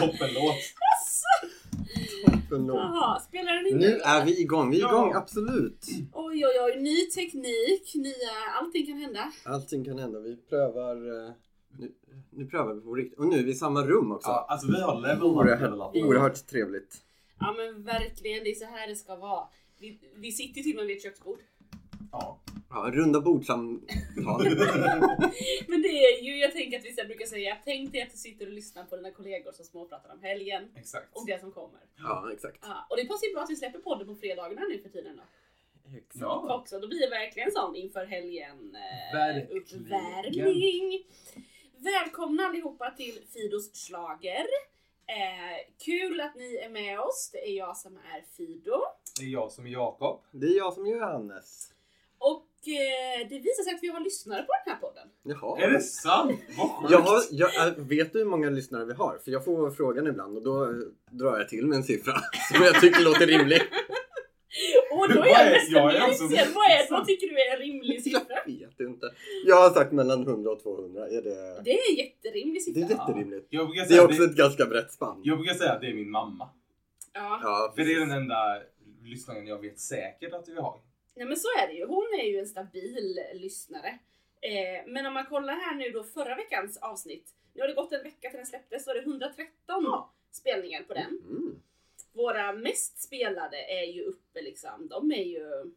Är en toppenlåt. Jaha, spelar den inte? Nu är vi igång. Vi är Ja. igång, absolut. Oj, oj, oj. Ny teknik, nya... Allting kan hända. Allting kan hända. Vi prövar... eh, Nu, nu prövar vi på riktigt. Och nu är vi i samma rum också. Ja, alltså vi har level Oerhört, oerhört trevligt. Ja, men verkligen. Det är så här det ska vara. Vi, vi sitter till och med vid ett köksbord. Ja. Ja, runda bordsamtal. Men det är ju, jag tänker att vi brukar säga, tänk dig att du sitter och lyssnar på dina kollegor som småpratar om helgen Exakt. och det som kommer. Ja, exakt. Ja, och det passar ju bra att vi släpper podden på fredagarna nu för tiden då. exakt. Ja. Också, då blir det verkligen sån inför helgen eh, Verkligen. uppvärmning. Välkomna allihopa till Fidos slager. Eh, kul att ni är med oss. Det är jag som är Fido. Det är jag som är Jakob. Det är jag som är Johannes. Och det visar sig att vi har lyssnare på den här podden. Jaha. Är det sant? Vad! Jag har, jag, äh, vet du hur många lyssnare vi har? För jag får frågan ibland och då eh, drar jag till med en siffra som jag tycker låter rimlig. Och då Vad är jag nästan nyfiken. Vad, är, vad tycker du är en rimlig siffra? Jag vet inte. Jag har sagt mellan 100 och 200. Är det... Det är en jätterimlig Det siffra. är jätterimligt. Jag brukar Det är också det, ett ganska brett spann. jag brukar säga att det är min mamma. Ja. Ja, För det är den enda lyssnaren jag vet säkert att vi har. Nej men så är det ju. Hon är ju en stabil lyssnare. Eh, men om man kollar här nu då förra veckans avsnitt. Nu har det gått en vecka till den släpptes så är det 113 spelningar på den. Mm. Våra mest spelade är ju uppe liksom. De är ju...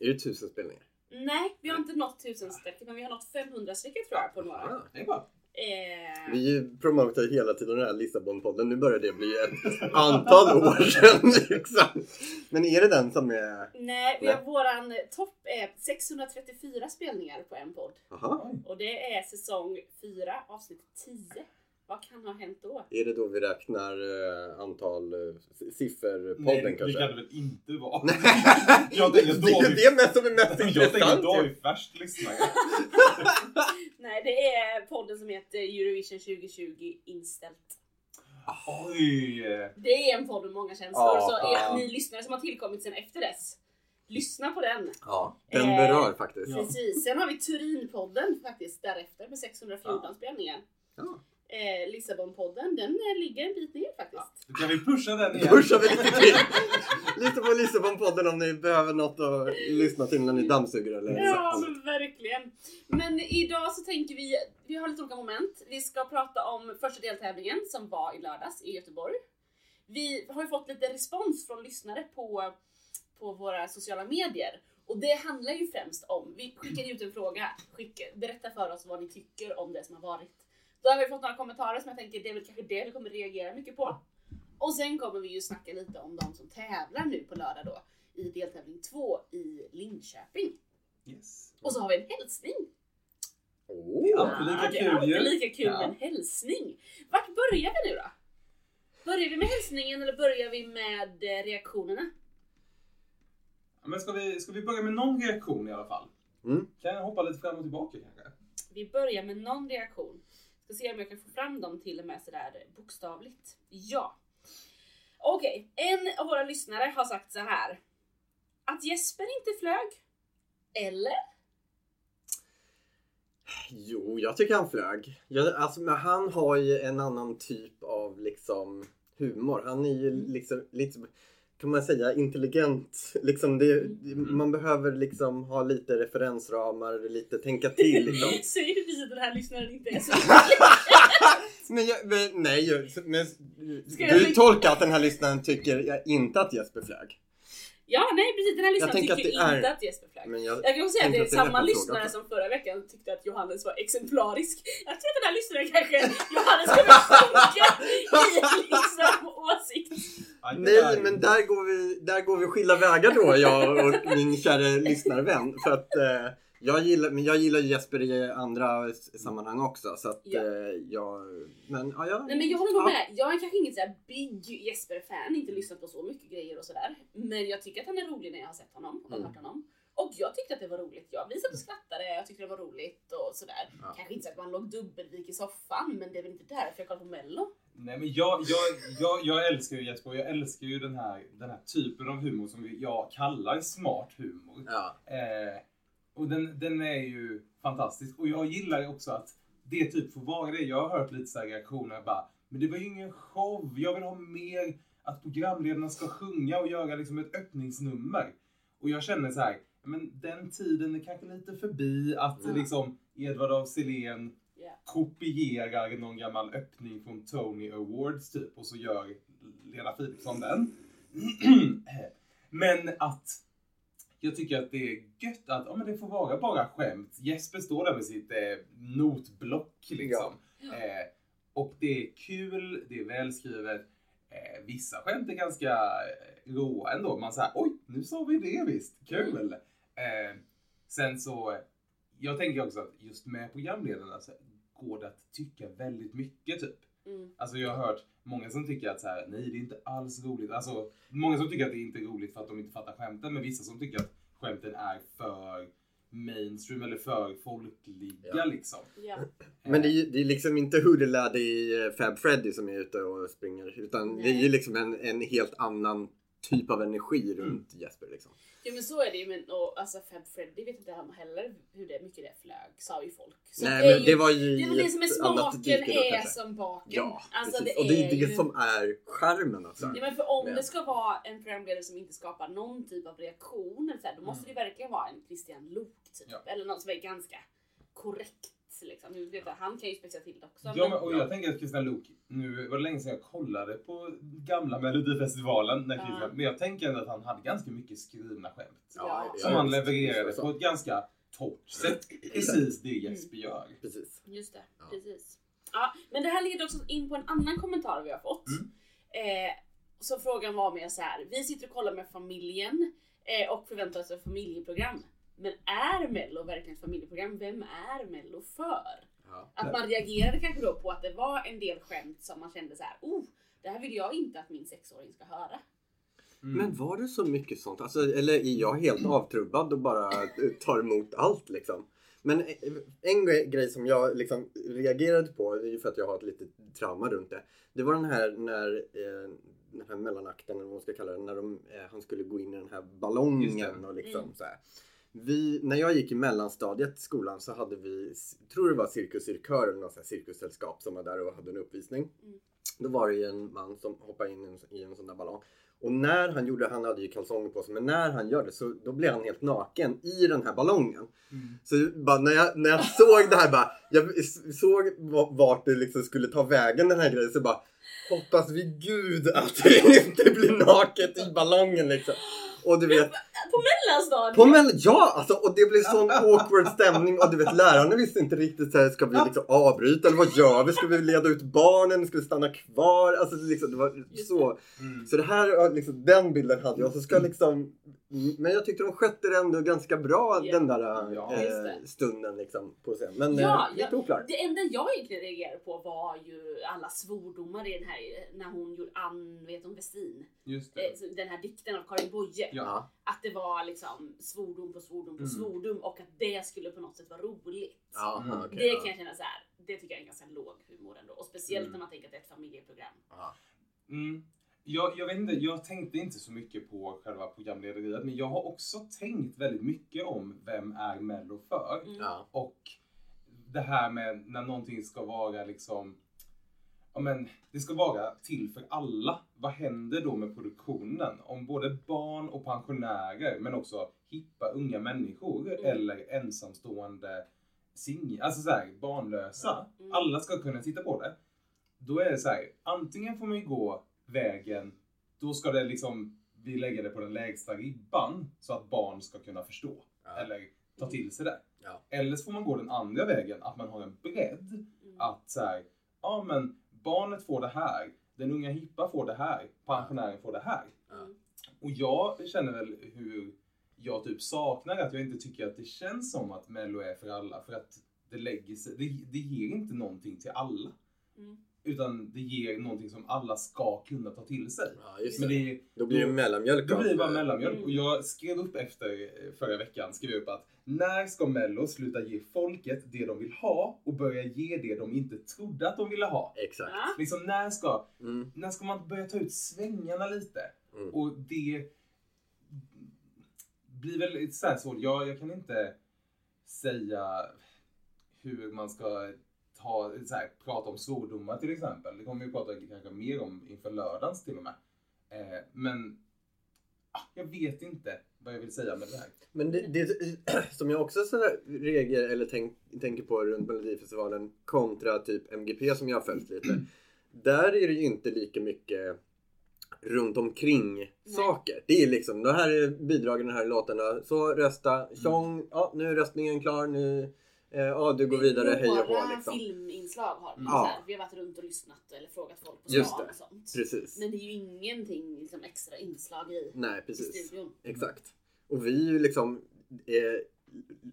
Är det tusen spelningar? Nej, vi har inte nått 1000 strecket men vi har nått 500 strecket tror jag på några. Ah. Det är bara... Eh, Vi promotar ju hela tiden den här Lissabon-podden. Nu börjar det bli ett antal år sedan. Liksom. Men är det den som är... nej, vi har våran topp är 634 spelningar på en podd. Aha. Och det är säsong 4 avsnitt 10. Vad kan ha hänt då? Är det då vi räknar eh, antal eh, Nej, sifferpodden det kanske? kan det väl inte vara? Nej. Jag tänker det är då ju det mest som är mest Jag tänker att intressant. då har ju. vi färskt lyssnare. Nej, det är podden som heter Eurovision 2020 inställt. Oj! Det är en podd med många känslor, Ja, så är ja. ni lyssnare som har tillkommit sen efter dess, lyssna på den. Ja, den Eh, berör faktiskt. Ja. Precis. Sen har vi Turinpodden faktiskt därefter med 614 Ja. spelningar. Ja. Eh, Lissabonpodden, den eh, ligger en bit ner faktiskt. Då kan vi pusha den igen. Pushar vi lite till. Lite på Lissabon-podden om ni behöver något att lyssna till när ni dammsuger eller Ja, så. men verkligen. Men idag så tänker vi, vi har lite olika moment. Vi ska prata om första deltävlingen som var i lördags i Göteborg. Vi har ju fått lite respons från lyssnare på, på våra sociala medier. Och det handlar ju främst om, vi skickade ut en fråga, skicka, berätta för oss vad ni tycker om det som har varit. Då har vi fått några kommentarer som jag tänker, det är väl kanske det vi kommer reagera mycket på. Och sen kommer vi ju snacka lite om de som tävlar nu på lördag då i deltävling 2 i Linköping. Yes. Och så har vi en hälsning. Åh. Det är alltid lika det är kul alltid ju. lika kul Ja. med en hälsning. Vart börjar vi nu då? Börjar vi med hälsningen eller börjar vi med eh, reaktionerna? Ja, Men ska vi, ska vi börja med någon reaktion i alla fall? Mm. Kan jag hoppa lite fram och tillbaka kanske? Vi börjar med någon reaktion. Ska se om jag kan få fram dem till och med sådär bokstavligt. Ja. Okej, en av våra lyssnare har sagt så här. Att Jesper inte flög. Eller? Jo, jag tycker han flög. Jag, alltså, men han har ju en annan typ av liksom humor. Han är ju Mm. liksom lite, kan man säga, intelligent. Liksom det, Mm. Man behöver liksom ha lite referensramar, lite tänka till. Liksom. Säger vi att den här lyssnaren inte är så men, jag, men nej, men, du tolkar att den här lyssnaren tycker jag inte att Jesper flög. Ja, nej precis. Den här lyssnaren tycker att är- inte att Jesper flög. Men jag, Jag kan också säga att det är att det är samma lyssnare också. som förra veckan tyckte att Johannes var exemplarisk. Jag tror att den här lyssnaren kanske Johannes kommer sjunka i liksom. Aj, det Nej, men där går, vi, där går vi skilda vägar då, jag och min kära lyssnarvän. För att eh, jag gillar, men jag gillar Jesper i andra sammanhang också. Så att Ja. eh, jag... Men ja, jag... Nej men jag håller nog ja. med. Jag är kanske inget såhär big Jesper-fan, inte lyssnat på så mycket grejer och sådär. Men jag tycker att han är rolig när jag har sett honom och Mm. hört honom. Och jag tyckte att det var roligt. Jag visade och skrattade, jag tyckte det var roligt och sådär. Ja. Kanske inte så att man låg dubbelvik i soffan, men det är väl inte därför jag kollar på mello. Nej men jag, jag, jag, jag älskar ju Jesper och jag älskar ju den här, den här typen av humor som jag kallar smart humor. Ja. Eh, och den, den är ju fantastisk. Och jag gillar ju också att det typ får vara det. Jag har hört lite så reaktioner bara Men det var ju ingen show. Jag vill ha mer att programledarna ska sjunga och göra liksom ett öppningsnummer. Och jag känner så här, men den tiden är kanske lite förbi att Ja. liksom Edvard af Sillén. Kopierar någon gammal öppning från Tony Awards typ och så gör Lena Philipsson den. men att jag tycker att det är gött att ja, men det får vara bara skämt. Jesper står där med sitt eh, notblock liksom. Eh, och det är kul, det är välskrivet. Eh, vissa skämt är ganska eh, råa ändå. Man säger oj, nu sa vi det visst. Kul! Eh, sen så, jag tänker också att just med programledarna så går det att tycka väldigt mycket typ. Mm. Alltså jag har hört många som tycker att så här, nej det är inte alls roligt. Alltså många som tycker att det inte är roligt för att de inte fattar skämten. Men vissa som tycker att skämten är för mainstream eller för folkliga Ja. liksom. Ja. Men det är, det är liksom inte det lärde i eh, Fab Freddy som är ute och springer. Utan det är ju Nej. liksom en, en helt annan typ av energi runt Jesper. Liksom. Jo men så är det ju, men och, alltså Fab Freddy vet inte han heller hur det, mycket det flög, sa ju folk. Så Nej det men ju, det var ju det är det som är smaken är som baken. Ja, alltså, precis. det och det är ju... det som är charmen alltså. Ja, men för om Ja. det ska vara en programledare som inte skapar någon typ av reaktion, eller så här, då måste det verkligen vara en Christian Luuk typ. Ja. Eller någon som är ganska korrekt. Liksom. Nu vet jag, han kan ju spetsa till det också. Ja, men, och jag tänker att Christian Luuk, nu var det länge sedan jag kollade på gamla Melodifestivalen, när Ja. Christian, men jag tänker ändå att han hade ganska mycket skrivna skämt. Ja. Som han levererade på ett ganska torrt sätt. Precis det Jesper gör. Precis. Just det, Ja. precis. Ja, men det här leder också in på en annan kommentar vi har fått. Mm. Eh, så frågan var mer så här. vi sitter och kollar med familjen eh, och förväntar oss ett familjeprogram. Men är Mello verkligen ett familjeprogram? Vem är Mello för? Ja. Att man reagerade kanske då på att det var en del skämt som man kände så här, oh, det här vill jag inte att min sexåring ska höra. Mm. Men var det så mycket sånt? Alltså, eller är jag helt avtrubbad och bara tar emot allt liksom? Men en grej, som jag liksom reagerade på, det är ju för att jag har ett litet trauma runt det. Det var den här när eh, den här mellanakten, eller vad man ska kalla det, när de, eh, han skulle gå in i den här ballongen och liksom Mm. så här. Vi, när jag gick i mellanstadiet i skolan så hade vi, tror det var Cirkus Cirkör eller något cirkussällskap som var där och hade en uppvisning. Mm. Då var det ju en man som hoppade in i en, i en sån där ballong. Och när han gjorde, han hade ju kalsonger på sig, men när han gör det så då blir han helt naken i den här ballongen. Mm. Så bara, när, jag, när jag såg det här bara, jag såg va- vart det liksom skulle ta vägen den här grejen så bara hoppas vid gud att det inte blir naket i ballongen liksom. Och du vet, På mellanstadiet? på mell- ja alltså och det blev sån awkward stämning och du vet lärarna visste inte riktigt så här, ska vi liksom avbryta eller vad gör vi? Ska vi leda ut barnen? Ska vi stanna kvar? Alltså liksom, det var så. Mm. Så det här, liksom, den bilden hade jag. Så ska liksom, men jag tyckte de skötte det ändå ganska bra Ja. den där Ja. Eh, stunden liksom på scen. Men Ja, eh, lite ja. oklart. Det enda jag egentligen reagerade på var ju alla svordomar i den här, när hon gjorde Ann, vet hon, Westin. Just Eh, Den här dikten av Karin Boye. Ja. Att det var liksom svordom på svordom på Mm. svordom och att det skulle på något sätt vara roligt. Jaha, Mm. okej, det ja. kan jag känna så här. det tycker jag är en ganska låg humor ändå. Och speciellt Mm. när man tänker att det är ett familjeprogram. Mm. Jag, jag vet inte, jag tänkte inte så mycket på själva programlederiet, men jag har också tänkt väldigt mycket om vem är Mello för? Mm. Och det här med när någonting ska vara liksom Ja men det ska vara till för alla. Vad händer då med produktionen? Om både barn och pensionärer men också hippa unga människor Mm. eller ensamstående singlar, alltså så här, barnlösa. Mm. Alla ska kunna titta på det. Då är det så här, antingen får man ju gå vägen, då ska det liksom, vi lägger det på den lägsta ribban så att barn ska kunna förstå. Ja. Eller ta till sig det. Ja. Eller så får man gå den andra vägen, att man har en bredd. Mm. Att så här, ja men barnet får det här, den unga hippa får det här, pensionären får det här. Mm. Och jag känner väl hur jag typ saknar att jag inte tycker att det känns som att Mello är för alla. För att det lägger sig, det, det ger inte någonting till alla. Mm. Utan det ger någonting som alla ska kunna ta till sig. Ja, just Men det. det, Då blir det mellanmjölk då blir det bara mellanmjölk. Och jag skrev upp efter eh, förra veckan, skrev upp att när ska Mello sluta ge folket det de vill ha och börja ge det de inte trodde att de ville ha? Exakt. Ja. Liksom när ska, Mm. när ska man börja ta ut svängarna lite? Mm. Och det blir väl så här svårt. Jag, jag kan inte säga hur man ska ta, så här, prata om svordomar till exempel. Det kommer vi prata kanske mer om inför lördagens till och med. Eh, men ah, jag vet inte vad jag vill säga med det här. Men det, det som jag också så reagerar eller tänk, tänker på runt Melodifestivalen kontra typ MGP som jag har följt lite. Där är det ju inte lika mycket runt omkring saker. Det är liksom, det här är bidragen, de här är låtarna. Så rösta, tjong, ja nu är röstningen klar, nu, ja du går vidare, hej och hå liksom. filminslag har vi. Ja. Så här, vi har varit runt och lyssnat eller frågat folk på Just stan det. och sånt. Precis. Men det är ju ingenting liksom, extra inslag i, Nej i precis. studion. Exakt. Och vi är ju liksom eh,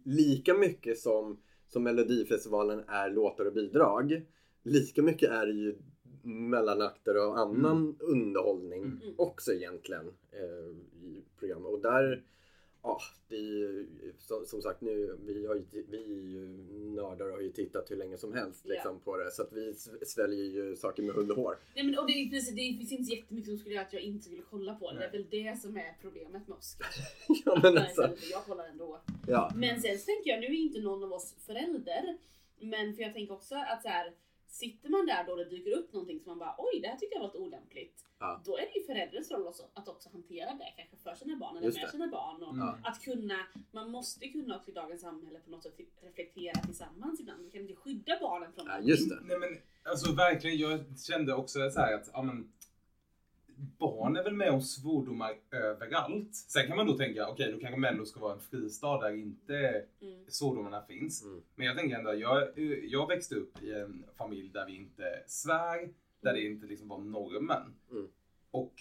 lika mycket som, som Melodifestivalen är låtar och bidrag. Lika mycket är det ju mellanakter och annan underhållning Mm. också egentligen eh, i programmet. Och där, ja, det är ju, som, som sagt nu, vi, har ju, vi nördar har ju tittat hur länge som helst liksom, på det. Så att vi sv- sväljer ju saker med hull och hår. Nej, men, och det, precis, det finns inte jättemycket som skulle göra att jag inte skulle kolla på det. Det är väl det som är problemet med oss. ja, men alltså, jag kollar ändå. ja. Men sen så tänker jag, nu är inte någon av oss förälder. Men för jag tänker också att så här, sitter man där då och det dyker upp någonting som man bara oj det här tycker jag var lite olämpligt. Ja. Då är det ju förälderns roll också, att också hantera det kanske för sina barn eller Just med det. sina barn. Och Mm. Att kunna, man måste kunna också i dagens samhälle på något sätt reflektera tillsammans ibland. Vi kan inte skydda barnen från ja, det. just det. Nej men alltså verkligen, jag kände också så här att ja, men, barn är väl med om svordomar överallt. Sen kan man då tänka, okej då kanske Mello ska vara en fristad där inte Mm. svordomarna finns. Mm. Men jag tänker ändå, jag, jag växte upp i en familj där vi inte svär, där det inte liksom var normen. Mm. Och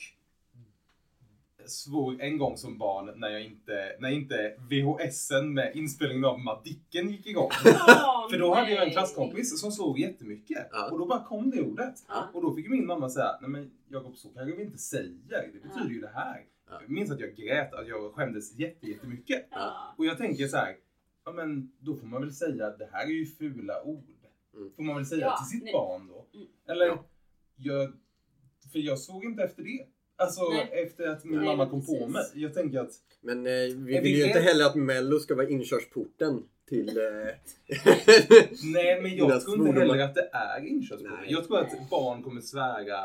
svor en gång som barn när jag inte, när inte VHSen med inspelningen av Madicken gick igång. Åh, För då hade jag en klasskompis som svor jättemycket. Ja. Och då bara kom det ordet. Ja. Och då fick min mamma säga, nej men Jakob så kanske vi inte säger. Det betyder Ja. ju det här. Ja. Jag minns att jag grät, att jag skämdes jätte, jättemycket. Ja. Och jag tänker så här, ja men då får man väl säga att det här är ju fula ord. Mm. Får man väl säga Ja, till sitt nej. barn då. Mm. Eller, Ja. jag, för jag såg inte efter det. Alltså Nej. efter att min Nej, mamma men kom på precis. mig. Jag tänker att, Men eh, vi Är vill vi ju inte heller att Mello ska vara inkörsporten till... Eh... nej men jag tror inte heller att det är inkörsporten. Nej. Jag tror att barn kommer svära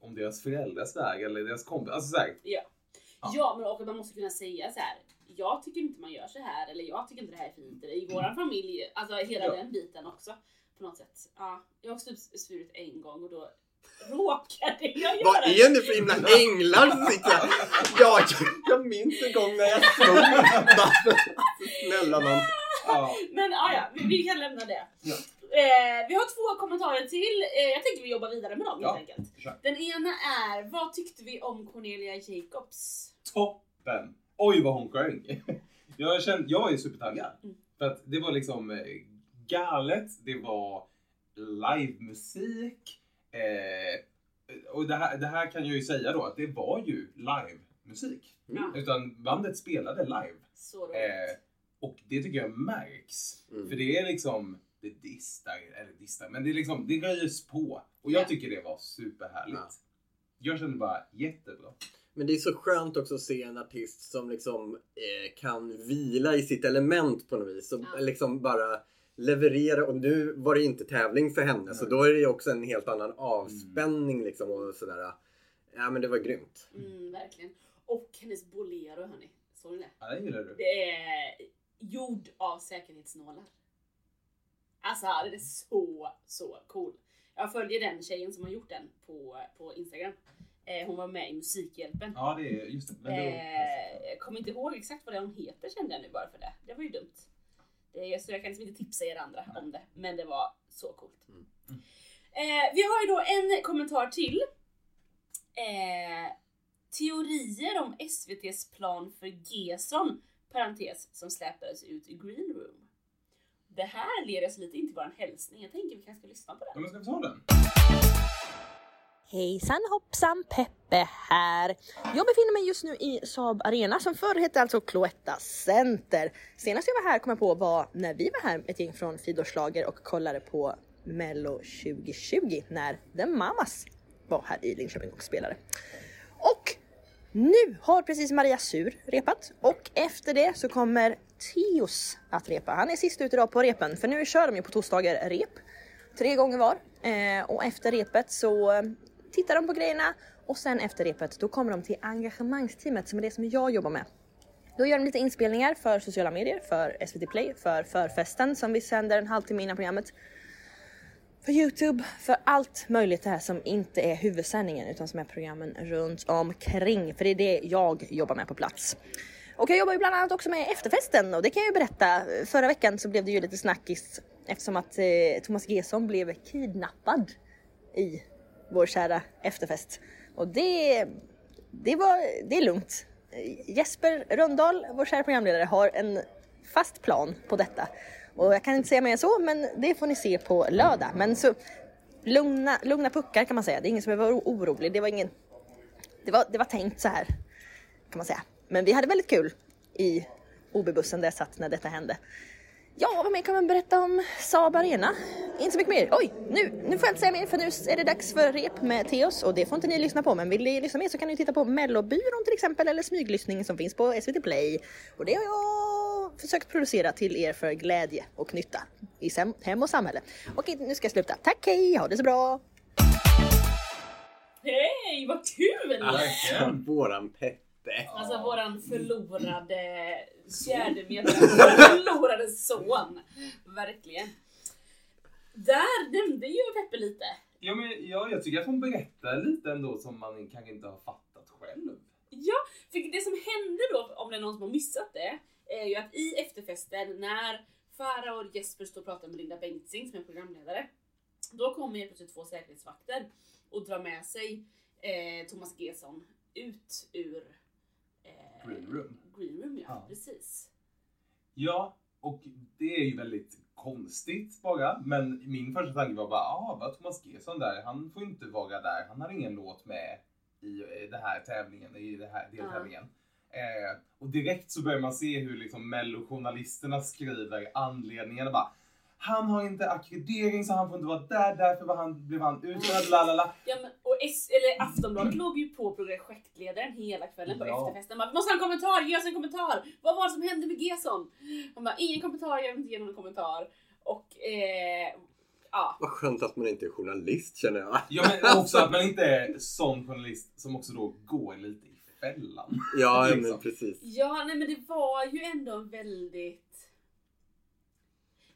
om deras föräldrar svär eller deras kompis. Alltså så här, Ja. Ja. ja, men och man måste kunna säga så här. Jag tycker inte man gör så här eller jag tycker inte det här är fint. Eller I våran familj, alltså hela Ja. den biten också. På något sätt. Ja, jag har också typ svurit en gång och då råkade jag göra Vad det. är ni för himla änglar som sitter här? Ja, jag, jag minns en gång när jag. Alltså, Snälla nån. ja. Men ja, ja vi, vi kan lämna det. Ja. Eh, vi har två kommentarer till. Eh, jag tänker vi jobbar vidare med dem Ja. helt enkelt. Den ena är, vad tyckte vi om Cornelia Jacobs? Toppen! Oj vad hon sjöng. Jag, kände, jag var ju supertaggad. Mm. För att det var liksom eh, galet, det var livemusik. Eh, och det här, det här kan jag ju säga då att det var ju livemusik. Ja. Utan bandet spelade live. Så roligt. Eh, och det tycker jag märks. Mm. För det är liksom, det distar, eller distar, men det är liksom, det röjs på. Och jag Ja. tycker det var superhärligt. Ja. Jag kände bara jättebra. Men det är så skönt också att se en artist som liksom eh, kan vila i sitt element på något vis. Och Ja. liksom bara leverera. Och nu var det inte tävling för henne. Så då är det ju också en helt annan avspänning liksom och sådär. Ja men det var grymt. Mm, verkligen. Och hennes bolero hörni. Såg ni det? Ja, det gillar du. Det är gjord av säkerhetsnålar. Alltså det är så, så cool. Jag följer den tjejen som har gjort den på, på Instagram. Eh, hon var med i Musikhjälpen. Ja, det är just det. Men det Eh, jag kommer inte ihåg exakt vad det hon heter kände jag nu bara för det. Det var ju dumt. Det är, så jag kan liksom inte tipsa er andra om det. Men det var så coolt. Mm. Eh, vi har ju då en kommentar till. Eh, teorier om SVT's plan för Gesson, parentes, som släpades ut i Green Room. Det här leder oss lite in till våran hälsning. Jag tänker vi kanske ska lyssna på Ja, den. men ska vi ta den? Hejsan hoppsan Peppe här. Jag befinner mig just nu i Saab Arena som förr hette alltså Cloetta Center. Senast jag var här kom jag på var när vi var här ett gäng från Fidorslager och kollade på Mello 2020 när The Mamas var här i Linköping och spelade. Och nu har precis Maria Sur repat och efter det så kommer Teos att repa. Han är sist ut idag på repen för nu kör de ju på torsdagar rep. tre gånger var. Eh, och efter repet så tittar de på grejerna och sen efter repet då kommer de till engagemangsteamet som är det som jag jobbar med. Då gör de lite inspelningar för sociala medier, för SVT Play, för förfesten som vi sänder en halvtimme innan programmet. För Youtube, för allt möjligt det här som inte är huvudsändningen utan som är programmen runt omkring. För det är det jag jobbar med på plats. Och jag jobbar ju bland annat också med efterfesten och det kan jag ju berätta. Förra veckan så blev det ju lite snackis eftersom att eh, Thomas Gesson blev kidnappad i vår kära efterfest. Och det, det, var, det är lugnt. Jesper Röndahl, vår kära programledare, har en fast plan på detta. Och jag kan inte säga mer än så, men det får ni se på lördag. Men så lugna, lugna puckar kan man säga. Det är ingen som behöver vara orolig. Det var ingen... Det var, det var tänkt så här, kan man säga. Men vi hade väldigt kul i OB-bussen där jag satt när detta hände. Ja, vad mer kan man berätta om Saab Arena? Inte så mycket mer. Oj, nu, nu får jag inte säga mer för nu är det dags för rep med Teos och det får inte ni lyssna på. Men vill ni lyssna mer så kan ni titta på Mellobyrån till exempel eller smyglyssning som finns på SVT Play. Och det har jag försökt producera till er för glädje och nytta i hem och samhälle. Okej, nu ska jag sluta. Tack, hej, ha det så bra! Hej, vad kul! Alltså, Våran Peppe. Alltså våran förlorade fjärde medlem, förlorade son. Verkligen. Där nämnde ju Peppe lite. Ja, men, ja, jag tycker att hon berättar lite ändå som man kanske inte har fattat själv. Ja, för det som hände då, om det är någon som har missat det, är ju att i efterfesten när Farah och Jesper står och pratar med Linda Bengtzing som är programledare, då kommer helt plötsligt två säkerhetsvakter och drar med sig eh, Thomas Gesson ut ur Green room. Green room, ja, Ja. precis. Ja, och det är ju väldigt konstigt bara. Men min första tanke var bara, ah, var Thomas Gesson där? Han får inte vara där. Han har ingen låt med i eh, den här tävlingen, i den här deltävlingen. Eh, och direkt så börjar man se hur liksom mellojournalisterna skriver anledningarna bara. Han har inte akkreditering så han får inte vara där, därför var han, blev han utredd, lalala. Ja, men, och S, eller Aftonbladet låg ju på projektledaren hela kvällen på Ja. efterfesten. Man måste ha en kommentar, ge oss en kommentar! Vad var det som hände med Gesson? Han bara, ingen kommentar, jag vill inte ge någon kommentar. Och eh, ja. Vad skönt att man inte är journalist känner jag. Ja men också att man inte är sån journalist som också då går lite i fällan. Ja, Liksom. men precis. Ja, nej men det var ju ändå en väldigt...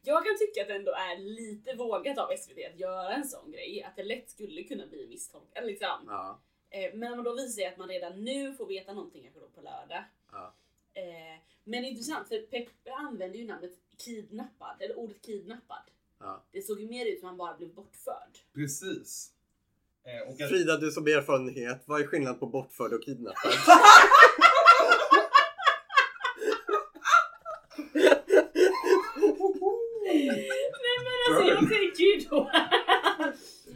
Jag kan tycka att det ändå är lite vågat av SVT att göra en sån grej. Att det lätt skulle kunna bli misstolkat liksom. Ja, Eh, Men om man då visar att man redan nu får veta någonting kanske då på lördag. ja. Eh, Men det är intressant för Peppe använder ju namnet kidnappad, eller ordet kidnappad. ja. Det såg ju mer ut som att han bara blev bortförd. Precis. Eh, Frida, du som erfarenhet, vad är skillnaden på bortförd och kidnappad? Nej men alltså jag tänker ju då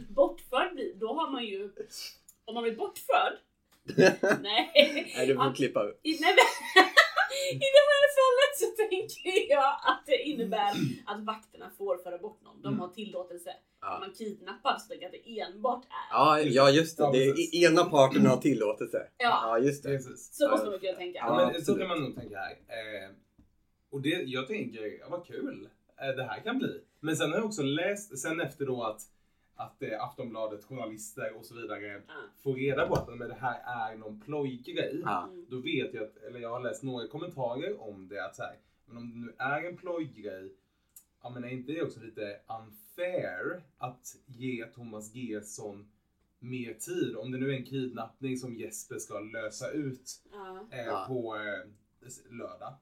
Bortförd, blir- då har man ju Om man blir bortförd Nej, Nej, du får klippa ut. I, nej men, I det här fallet så tänker jag att det innebär att vakterna får föra bort någon. De Mm. har tillåtelse. Ja. Är man kidnappad så tänker jag att det enbart är. Ja, ja, just det. Ja, det är ena parten har tillåtelse. Ja. ja just det. precis. Så måste man kunna tänka. Ja, men så kan man nog tänka här. Eh, och det, jag tänker, ja, vad kul eh, det här kan bli. Men sen har jag också läst, sen efter då att, att eh, Aftonbladet, journalister och så vidare Ja. får reda på att men det här är någon plojgrej. Mm. Då vet jag att, eller jag har läst några kommentarer om det att så här, men om det nu är en plojgrej, ja men är inte det också lite unfair att ge Thomas Gesson mer tid? Om det nu är en kidnappning som Jesper ska lösa ut Ja. eh, på eh, lördag.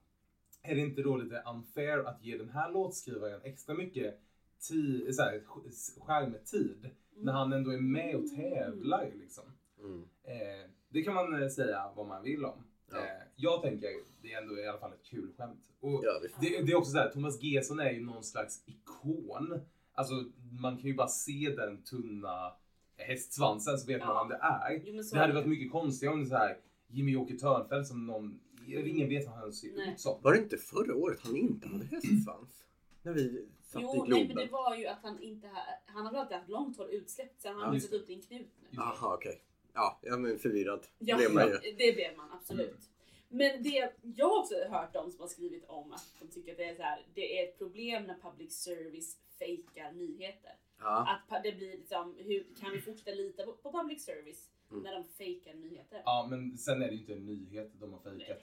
Är det inte då lite unfair att ge den här låtskrivaren extra mycket ti- så här, sk- skärmtid när han ändå är med och tävlar liksom? Mm. Eh, det kan man eh, säga vad man vill om. Ja. Eh, jag tänker, det är ändå i alla fall ett kul skämt. Och Ja, visst. det, det är också så här, Thomas Gesson är ju någon slags ikon. Alltså man kan ju bara se den tunna hästsvansen så vet man Ja. vem det är. Jo, Det hade det. varit mycket konstigare om det så här Jimmy-Åke Törnfeldt som någon, ingen vet vad han ser ut som. Var det inte förra året han inte hade hästsvans? När vi satt Jo, i nej men Globen? det var ju att han inte ha, Han har väl alltid haft långt hår utsläppt sen har han just satt upp i en knut nu. Jaha, okej. Ja, jag men förvirrad Ja, blev man ju. det blev man absolut. Men det jag har också hört de som har skrivit om att de tycker att det är så här, det är ett problem när public service fejkar nyheter. Ja. Att det blir liksom, hur kan vi fortsätta lita på, på public service Mm. när de fejkar nyheter? Ja, men sen är det ju inte en nyhet de har fejkat.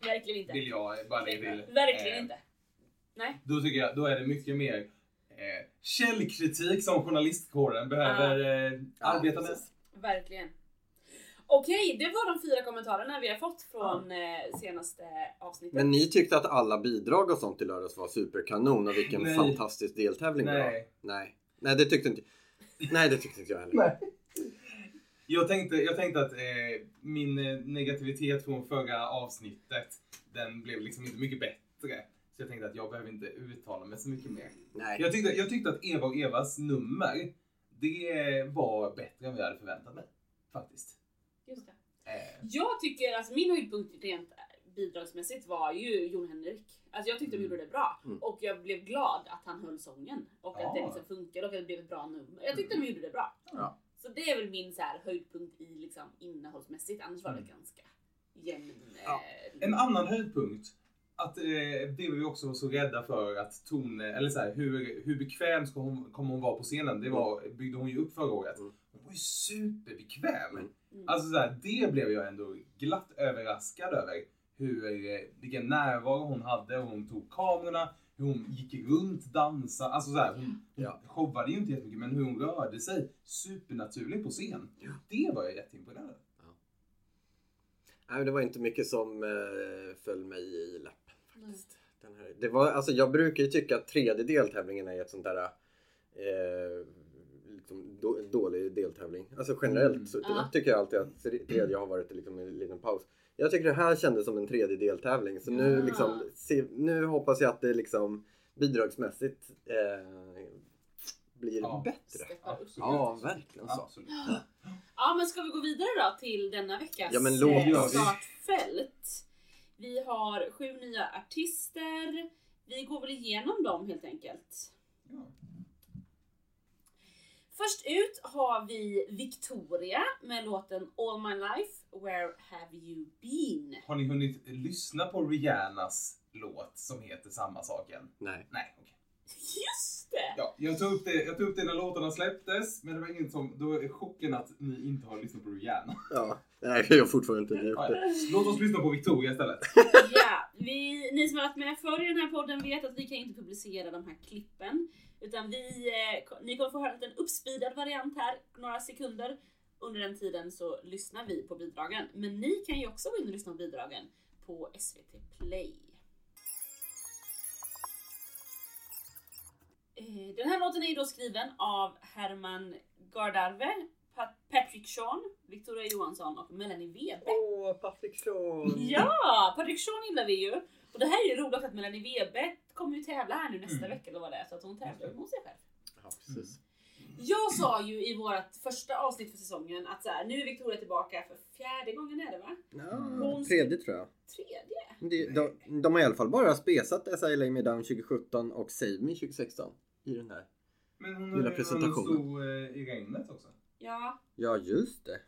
Verkligen inte. Vill jag bara lägga till. Verkligen Eh, inte. Nej. Då tycker jag, då är det mycket mer eh, källkritik som journalistkåren behöver eh, arbeta med. Verkligen. Okej, det var de fyra kommentarerna vi har fått från eh, senaste avsnittet. Men ni tyckte att alla bidrag och sånt i lördags var superkanon och vilken Nej. fantastisk deltävling det var. Nej. Nej. Nej, det tyckte inte Nej, det tyckte inte jag heller. Nej. Jag tänkte, jag tänkte att eh, min eh, negativitet från förra avsnittet, den blev liksom inte mycket bättre. Så jag tänkte att jag behöver inte uttala mig så mycket mer. Nej. Jag tyckte, jag tyckte att Eva och Evas nummer, det var bättre än vad jag hade förväntat mig. Faktiskt. Just det. Eh, Jag tycker, alltså min höjdpunkt rent bidragsmässigt var ju Jon Henrik. Alltså jag tyckte de gjorde det bra. Mm. Och jag blev glad att han höll sången. Och att Ja. det liksom funkade och att det blev ett bra nummer. Jag tyckte de gjorde det bra. Ja. Så det är väl min så här, höjdpunkt i liksom, innehållsmässigt. Annars var det Mm. ganska jämn. Ja. eh, En annan höjdpunkt, att eh, det var vi också så rädda för att ton, eller så här, hur, hur bekväm ska hon, kommer hon vara på scenen? Det var, byggde hon ju upp förra året. Mm. Hon var ju superbekväm. Mm. Alltså så här, det blev jag ändå glatt överraskad över. Hur, eh, vilken närvaro hon hade, hon tog kamerorna, hur hon gick runt, dansade. Alltså så här, hon Ja. showade ju inte jättemycket men hur hon rörde sig supernaturligt på scen. Ja. Det var jag jätteimponerad över. Nej, det var inte mycket som eh, föll mig i läppen faktiskt. Den här, det var, alltså, jag brukar ju tycka att tredje deltävlingen är ett sånt där eh, liksom, då, dålig deltävling. Alltså generellt Mm. så Ja. tycker jag alltid att tredje har varit liksom en liten paus. Jag tycker det här kändes som en tredje deltävling så nu, Ja. liksom, se, nu hoppas jag att det liksom bidragsmässigt eh, blir Ja. bättre. Ja, verkligen så. Absolut. Ja men ska vi gå vidare då till denna veckas Ja, men låt eh, startfält? Vi har sju nya artister. Vi går väl igenom dem helt enkelt. Ja. Först ut har vi Victoria med låten All My Life, Where Have You Been? Har ni hunnit lyssna på Rihannas låt som heter samma sak än? Nej. Nej, okej. Just det! Ja, jag tog upp det, jag tog upp det när låtarna släpptes, men det var ingen som, då är chocken att ni inte har lyssnat på Rihanna. Ja. Nej, jag har fortfarande inte gjort Ja, det. Låt oss lyssna på Victoria istället. Ja, vi, ni som har varit med förr i den här podden vet att vi kan inte publicera de här klippen. Utan vi, eh, ni kommer få höra en uppspeedad variant här, några sekunder. Under den tiden så lyssnar vi på bidragen. Men ni kan ju också gå in och lyssna på bidragen på SVT Play. Den här låten är ju då skriven av Herman Gardarve, Pat- Patrick Sean, Victoria Johansson och Melanie Webe. Åh, Patrik Sean! Ja, Patrick Sean gillar vi ju. Och det här är ju roligt att Melanie Webe kommer ju tävla här nu nästa Mm. vecka eller vad det är, så att hon tävlar mot sig själv. Ja, precis. Jag sa ju i vårt första avsnitt för säsongen att så här, nu är Victoria tillbaka för fjärde gången är det va? Ja, Hon- tredje tror jag. Tredje? De, de, de har i alla fall bara spesat SI Lay Me Down 2017 och Save Me 2016 i den. Men hon Lilla presentationen. stod eh, i regnet också. Ja, Ja, just det.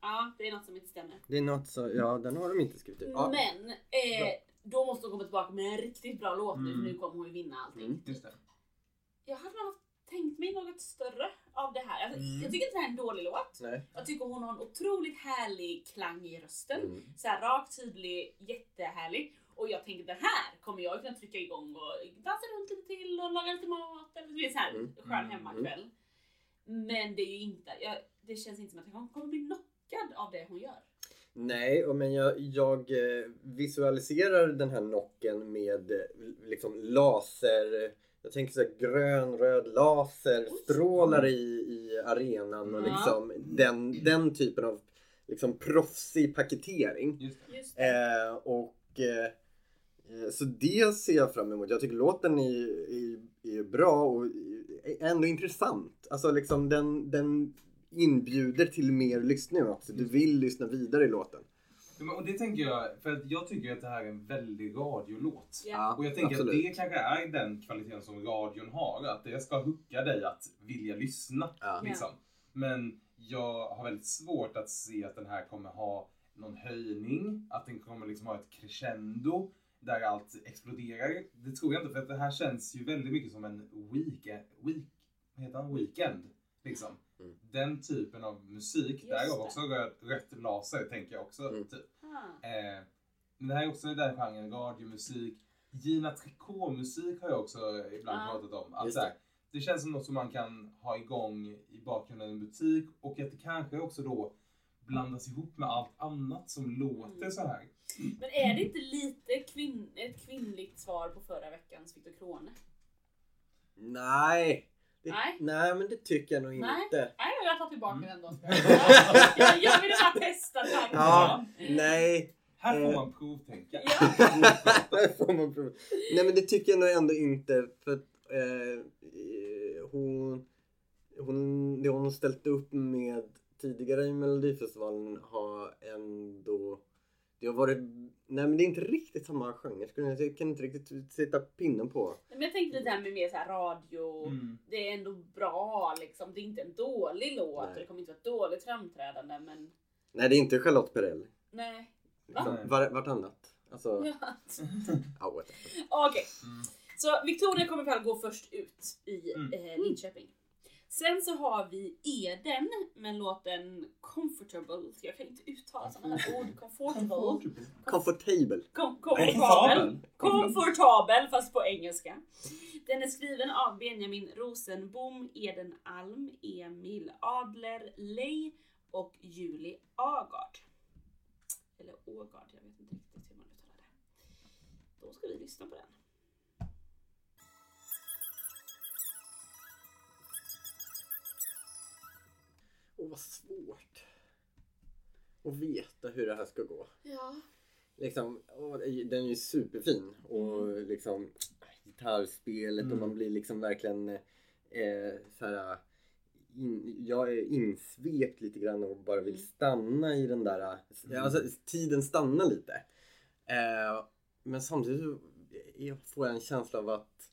ja, det är något som inte stämmer. Det är något så, ja den har de inte skrivit ut. Ja. Men eh, Ja. då måste hon komma tillbaka med en riktigt bra låt nu, för Mm. nu kommer hon ju vinna allting. Mm. Just det. Jag hade nog tänkt mig något större av det här. Alltså, Mm. Jag tycker inte det här är en dålig låt. Nej. Jag tycker hon har en otroligt härlig klang i rösten. Mm. Så här rak, tydlig, jättehärlig. Och jag tänker den här kommer jag kunna trycka igång och dansa runt lite till och laga lite mat. Eller det är så här Mm. skön Mm. hemmakväll. Men det är ju inte, jag, det känns inte som att jag kommer bli knockad av det hon gör. Nej, och men jag, jag eh, visualiserar den här nocken med eh, liksom laser, jag tänker så här grön, röd laser, strålar i, i arenan och Ja. liksom den, den typen av liksom proffsig paketering. Just det. Just det. Eh, och eh, så det ser jag fram emot. Jag tycker låten är, är, är bra och är ändå intressant. Alltså liksom den, den inbjuder till mer lyssning också. Du vill lyssna vidare i låten. Ja, men- Och det tänker jag, för att jag tycker att det här är en väldig radiolåt. Ja. Och jag tänker absolut. att det kanske är den kvaliteten som radion har. Att det ska hucka dig att vilja lyssna. Ja. Liksom. Men jag har väldigt svårt att se att den här kommer ha någon höjning, att den kommer liksom ha ett crescendo där allt exploderar. Det tror jag inte för att det här känns ju väldigt mycket som en weekend, week, vad heter han? weekend. Liksom. Mm. Den typen av musik, Just därav också rött, rött laser tänker jag också. Mm. Typ. Ah. Eh, men det här är också i den genren, radiomusik. Gina Tricot-musik har jag också ibland Ja. pratat om. Att här, det känns som något som man kan ha igång i bakgrunden i en butik och att det kanske också då blandas ihop med allt annat som låter Mm. så här. Men är det inte lite kvinn, ett kvinnligt svar på förra veckans Viktor Krone? Nej. Det, Nej. nej, men det tycker jag nog Nej. inte. Nej, jag tar tillbaka Mm. den då. jag, jag ville bara testa tanken. Ja, nej. Här får Eh. man provtänka. Ja. Får man prova. Nej men det tycker jag nog ändå inte för att eh, hon, hon, det hon ställt upp med tidigare i Melodifestivalen har ändå det har varit, nej men det är inte riktigt samma genre. Skulle jag- Jag kan inte riktigt sätta pinnen på. Men jag tänkte lite här med mer så här radio. Mm. Det är ändå bra liksom. Det är inte en dålig låt Nej. och det kommer inte vara ett dåligt framträdande men Nej det är inte Charlotte Perrelli. nej. Nej. var, vartannat. Alltså, Ja. Okej, Mm. så Victoria kommer fall gå först ut i Mm. eh, Linköping. Sen så har vi Eden med låten Comfortable. Jag kan inte uttala sådana här ord. Comfortable. Comfortable. Kom, Komfortabel. komfortabel. Komfortabel fast på engelska. Den är skriven av Benjamin Rosenbom, Eden Alm, Emil Adler Lej och Julie Agard. Eller Ågard, jag vet inte riktigt hur man uttalar det. Då ska vi lyssna på den. Vad svårt. Att veta hur det här ska gå. Ja. liksom, åh, den är ju superfin och liksom gitarrspelet och Mm. man blir liksom verkligen eh, så här, in, jag är insvept lite grann och bara vill Mm. stanna i den där, alltså tiden stannar lite. Eh, men samtidigt så får jag en känsla av att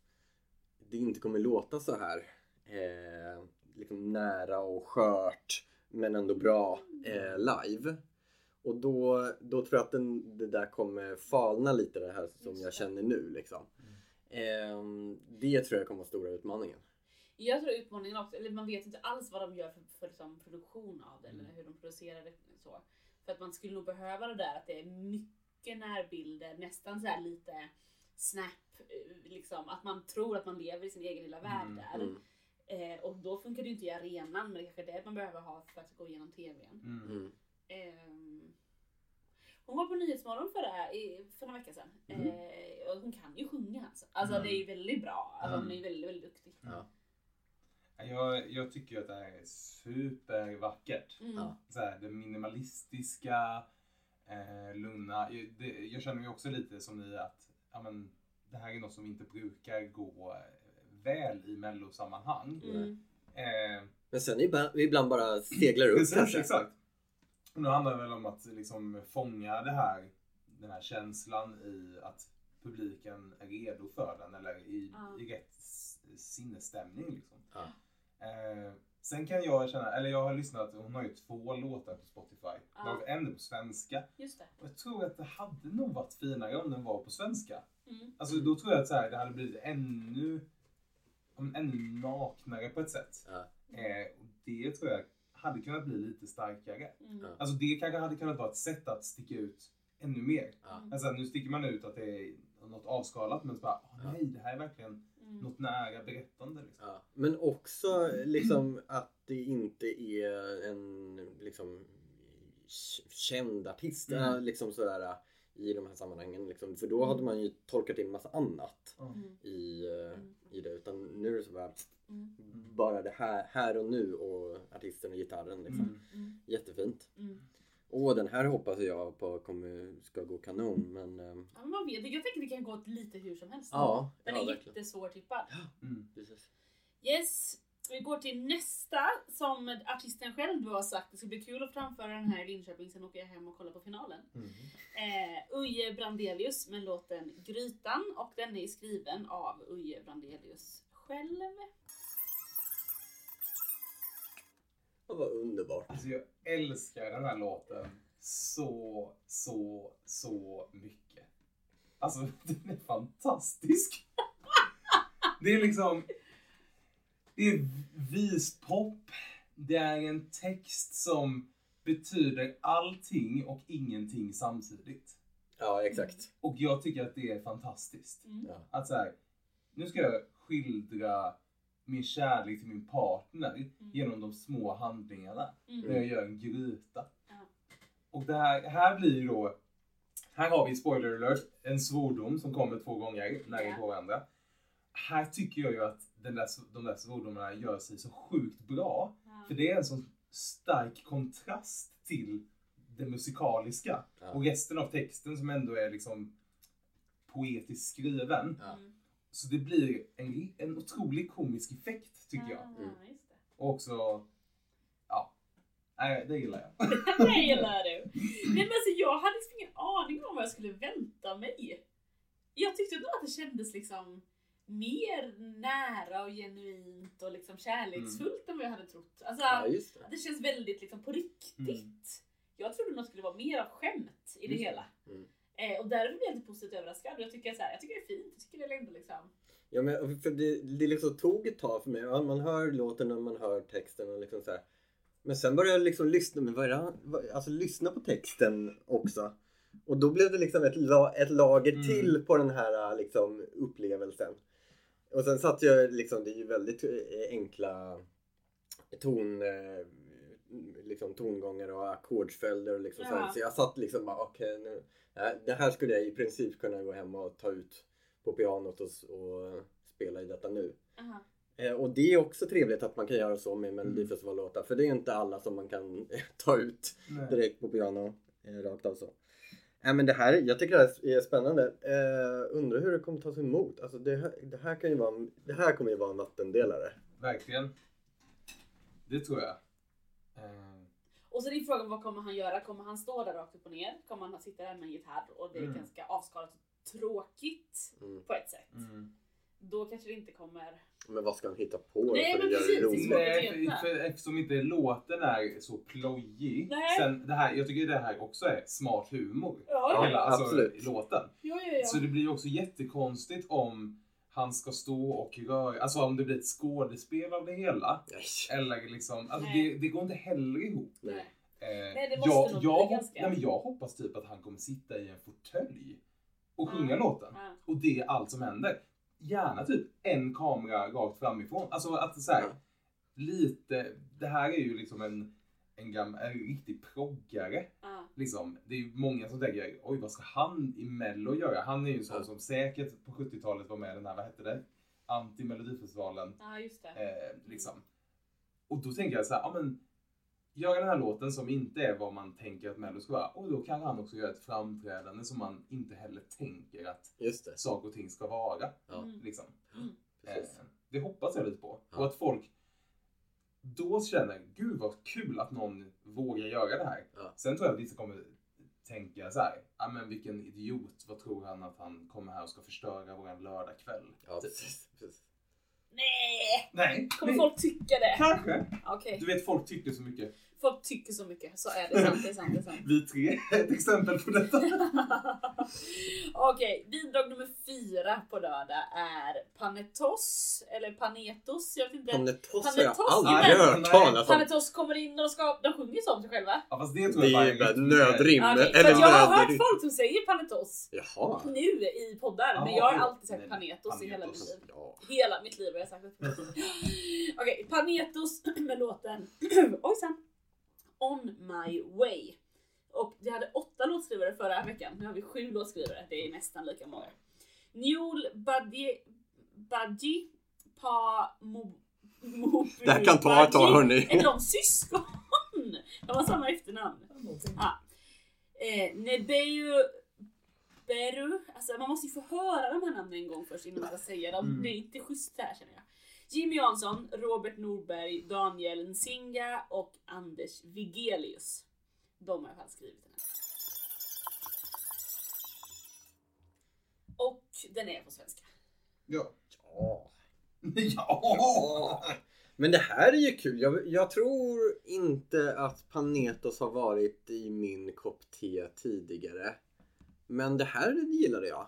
det inte kommer låta så här eh, liksom nära och skört men ändå bra eh, live. Och då, då tror jag att den, det där kommer falna lite det här som jag känner nu liksom. Ehm, det tror jag kommer vara stora utmaningen. Jag tror utmaningen också, eller man vet inte alls vad de gör för, för liksom produktion av det eller hur de producerar det. Så. För att man skulle nog behöva det där att det är mycket närbilder, nästan så här lite snap, eh, liksom att man tror att man lever i sin egen lilla värld Mm, där. Mm. Eh, och då funkar det ju inte i arenan, men det kanske är det man behöver ha för att gå igenom TVn. Mm. Mm. Ehm, hon var på Nyhetsmorgon förra, i, för några veckor sedan. Mhm. Eh, och hon kan ju sjunga alltså. Alltså Mm. det är ju väldigt bra. Alltså, Hon är Mm. ju väldigt, väldigt duktig. Ja. Jag, jag tycker att det här är supervackert. Mm. Ja. Så här, det minimalistiska, eh, lugna. Jag, det, jag känner ju också lite som ni att ja, men, det här är något som inte brukar gå eh, väl i mellosammanhang. Mm. Eh, Men sen ibland, ibland bara seglar upp Precis, kanske. exakt. Och nu handlar det väl om att liksom fånga det här, den här känslan i att publiken är redo för den eller i, Ja. i rätt sinnesstämning. Liksom. Ja. Eh, sen kan jag känna, eller jag har lyssnat, hon har ju två låtar på Spotify. Ja. Varav en är på svenska. Just det. Och jag tror att det hade nog varit finare om den var på svenska. Mm. Alltså då tror jag att så här, det hade blivit ännu, ännu naknare på ett sätt. Ja. Eh, och det tror jag hade kunnat bli lite starkare. Mm. Alltså det kanske hade kunnat vara ett sätt att sticka ut ännu mer. Ja. Alltså nu sticker man ut att det är något avskalat men så bara, Ja. nej det här är verkligen Mm. något nära berättande. Liksom. Ja. Men också liksom att det inte är en liksom känd artist Mm. liksom sådär i de här sammanhangen. Liksom. För då hade man ju tolkat in massa annat Mm. i, eh, Mm. i det. Utan nu är det så bara, Mm. bara det här, här och nu och artisten och gitarren. Liksom. Mm. Mm. Jättefint. Mm. Och den här hoppas jag på kommer, ska gå kanon. Men ehm, Ja, men man vet, jag tänker det kan gå åt lite hur som helst. ja, Den ja är verkligen. jättesvårtippad. Mm. Precis. Yes, vi går till nästa som artisten själv då har sagt. Det ska bli kul att framföra den här i Linköping, sen åker jag hem och kollar på finalen. Mm. Eh, Uje Brandelius med låten Grytan och den är skriven av Uje Brandelius själv. Det var underbart. Alltså jag älskar den här låten så, så, så mycket. Alltså, den är fantastisk. Det är liksom... Det är vispop. Det är en text som betyder allting och ingenting samtidigt. Ja, exakt. Och jag tycker att det är fantastiskt. Mm. Att så här, nu ska jag skildra min kärlek till min partner genom de små handlingarna. Mm. När jag gör en gryta. Ja. Och det här, här blir ju då, här har vi spoiler alert, en svordom som kommer två gånger nära Ja. på varandra. Här tycker jag ju att den där, de där svordomarna gör sig så sjukt bra. Ja. För det är en sån stark kontrast till det musikaliska. Ja. Och resten av texten som ändå är liksom poetiskt skriven. Ja. Mm. Så det blir en, en otrolig komisk effekt tycker jag. Mm. Och också, ja, nej, det gillar jag. Det gillar du. Nej men alltså jag hade liksom ingen aning om vad jag skulle vänta mig. Jag tyckte nog att det kändes liksom mer nära och genuint och liksom kärleksfullt än vad jag hade trott. Alltså, Ja, det. det känns väldigt liksom på riktigt. Mm. Jag trodde nog skulle vara mer av skämt i det Just hela. Mm. Eh, och därför blev jag lite positivt överraskad. Jag tycker, så här, jag tycker det är fint. Jag tycker det är ändå liksom... Ja, men för det, det liksom tog ett tag för mig. Man hör låten och man hör texten och liksom så här. Men sen började jag liksom lyssna, men vad alltså lyssna på texten också. Och då blev det liksom ett, la, ett lager Mm. till på den här liksom upplevelsen. Och sen satt jag liksom, det är ju väldigt eh, enkla ton, eh, liksom tongångar och ackordsföljder och liksom så, här. Ja. så jag satt liksom bara okej nu, ja, det här skulle jag i princip kunna gå hem och ta ut på pianot och, och spela i detta nu. Aha. Eh, och det är också trevligt att man kan göra så med Melodifestivallåtar för det är inte alla som man kan ta ut direkt på piano rakt av så. Nej men det här, jag tycker det här är spännande. Eh, undrar hur det kommer tas emot. Alltså det här, det här kan ju vara, en- det här kommer ju vara en vattendelare. Verkligen. Det tror jag. Eh, Och så är din fråga vad kommer han göra? Kommer han stå där rakt upp och ner? Kommer han sitta där med en gitarr och det är Mm. ganska avskalat och tråkigt Mm. på ett sätt? mm. Då kanske det inte kommer... Men vad ska han hitta på Nej, för men att göra precis, det det. Nej, för, för, eftersom inte låten är så plojig. Nej. Sen det här, jag tycker det här också är smart humor. Ja, Hela, alltså, absolut. låten. Ja, ja, ja. Så det blir också jättekonstigt om han ska stå och röra, alltså om det blir ett skådespel av det hela. Nej. Eller liksom, alltså det, det går inte heller ihop. Nej. Eh, Nej, det måste jag, nog jag, ganska- nej, men jag hoppas typ att han kommer sitta i en fåtölj och sjunga låten. Ja. Och det är allt som händer. Gärna typ en kamera rakt framifrån. Alltså att så här, lite, det här är ju liksom en, en, gammal, en riktig proggare. Ja. Liksom. Det är ju många som tänker, oj vad ska han i mello göra? Han är ju sån Ja. som säkert på 70-talet var med i den här, vad hette det? Anti-melodifestivalen. ja, just det. Eh, liksom. Och då tänker jag så här, ja men göra den här låten som inte är vad man tänker att Mello ska vara. Och då kan han också göra ett framträdande som man inte heller tänker att Just det. saker och ting ska vara. Ja. Mm. Liksom. Mm. Eh, det hoppas jag lite på. Ja. Och att folk då känner, gud vad kul att någon vågar göra det här. Ja. Sen tror jag att vissa kommer tänka så här, ja men vilken idiot, vad tror han att han kommer här och ska förstöra våran lördagkväll? Ja, precis. precis. Nej! Nej, Kommer folk tycka det? kanske. Okej. Du vet, folk tycker så mycket. Folk tycker så mycket. Så är det. Sant, det är sant. Det är sant. Vi tre är ett exempel på detta. Okej, bidrag nummer fyra på lördag är Panetos, eller Panetos, jag vet inte. Panetos har jag Panetos, aldrig hört talas om. Panetos kommer in och ska, de sjunger ju så om sig själva. Ja, fast det tror Det jag bara är nödrim. För eller jag har hört nödrim. folk som säger Panetos Jaha. nu i poddar, men Ja, jag har alltid sagt Nej, Panetos i hela mitt Panetos. liv. Ja. Hela mitt liv har jag sagt det. Okej, Panetos med låten Ojsan! On My Way. Och vi hade åtta låtskrivare förra veckan, nu har vi sju låtskrivare, det är nästan lika många. Njul Badji, Pa Mo, Det här kan ta ett tag hörni. Är de syskon? De har samma efternamn. Ja. Eh, Nebeju Beru, alltså man måste ju få höra de här namnen en gång först innan man ska säga dem. Mm. Det är inte schysst här känner jag. Jimmy Jansson, Robert Norberg, Daniel Nsinga och Anders Vigelius. De har i alla skrivit den här. Och den är på svenska. Ja. Ja. ja. Men det här är ju kul. Jag, jag tror inte att Panetos har varit i min kopp te tidigare. Men det här gillade jag.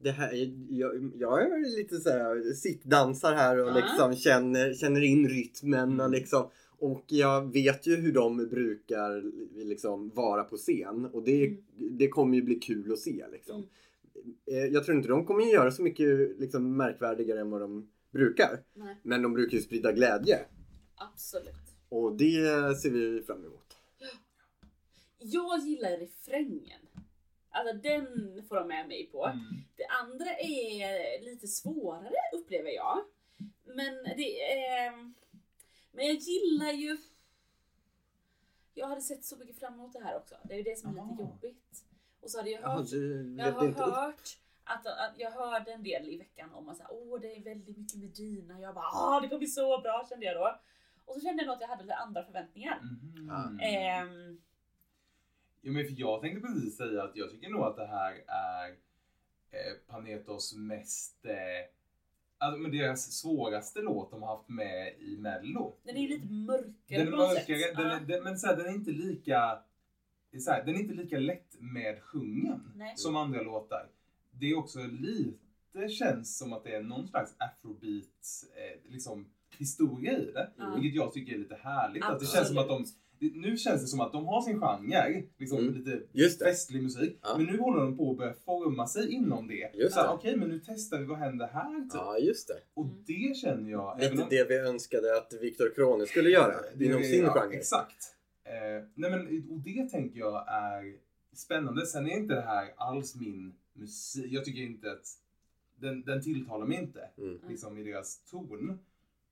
Det här, jag, jag är lite så här sittdansar här och Ja. liksom känner, känner in rytmen och Mm. liksom och jag vet ju hur de brukar liksom vara på scen och det, Mm. det kommer ju bli kul att se liksom. Mm. Eh, Jag tror inte de kommer göra så mycket liksom, märkvärdigare än vad de brukar. Nej, Men de brukar ju sprida glädje. absolut. Och det ser vi fram emot. Jag gillar refrängen. Alltså den får de med mig på. Mm. Det andra är lite svårare upplever jag. Men det är... Men jag gillar ju... Jag hade sett så mycket fram emot det här också. Det är ju det som är lite Aha. jobbigt. Och så hade jag hört... du Jag har hört att, att jag hörde en del i veckan om att åh det är väldigt mycket Medina. Jag bara ah det kommer bli så bra kände jag då. Och så kände jag nog att jag hade lite andra förväntningar. Mhm. Ja. Ehm, Ja, men för jag tänkte precis säga att jag tycker nog att det här är eh, Panetos mest, eh, alltså, men deras svåraste låt de har haft med i Mello. den är ju lite mörkare Den är på något mörkare, sätt. den den, men så här, den är inte lika så här, den är inte lika lätt med sjungen Nej. som andra låtar. Det är också lite känns som att det är någon slags afrobeat eh, liksom historia i det. Ja. Vilket jag tycker är lite härligt. Att det känns som att de, nu känns det som att de har sin genre, liksom Mm. lite Just det. festlig musik. Ja. Men nu håller de på att börja forma sig inom det. Just Så här, det. Okej, men nu testar vi vad händer här typ. Ja, just det. Och Mm. det känner jag. Lite om- det vi önskade att Viktor Krone skulle göra Det- inom sin ja, genre. Exakt. Eh, nej men, och det tänker jag är spännande. Sen är inte det här alls min musik. Jag tycker inte att den, den tilltalar mig inte Mm. liksom, i deras ton.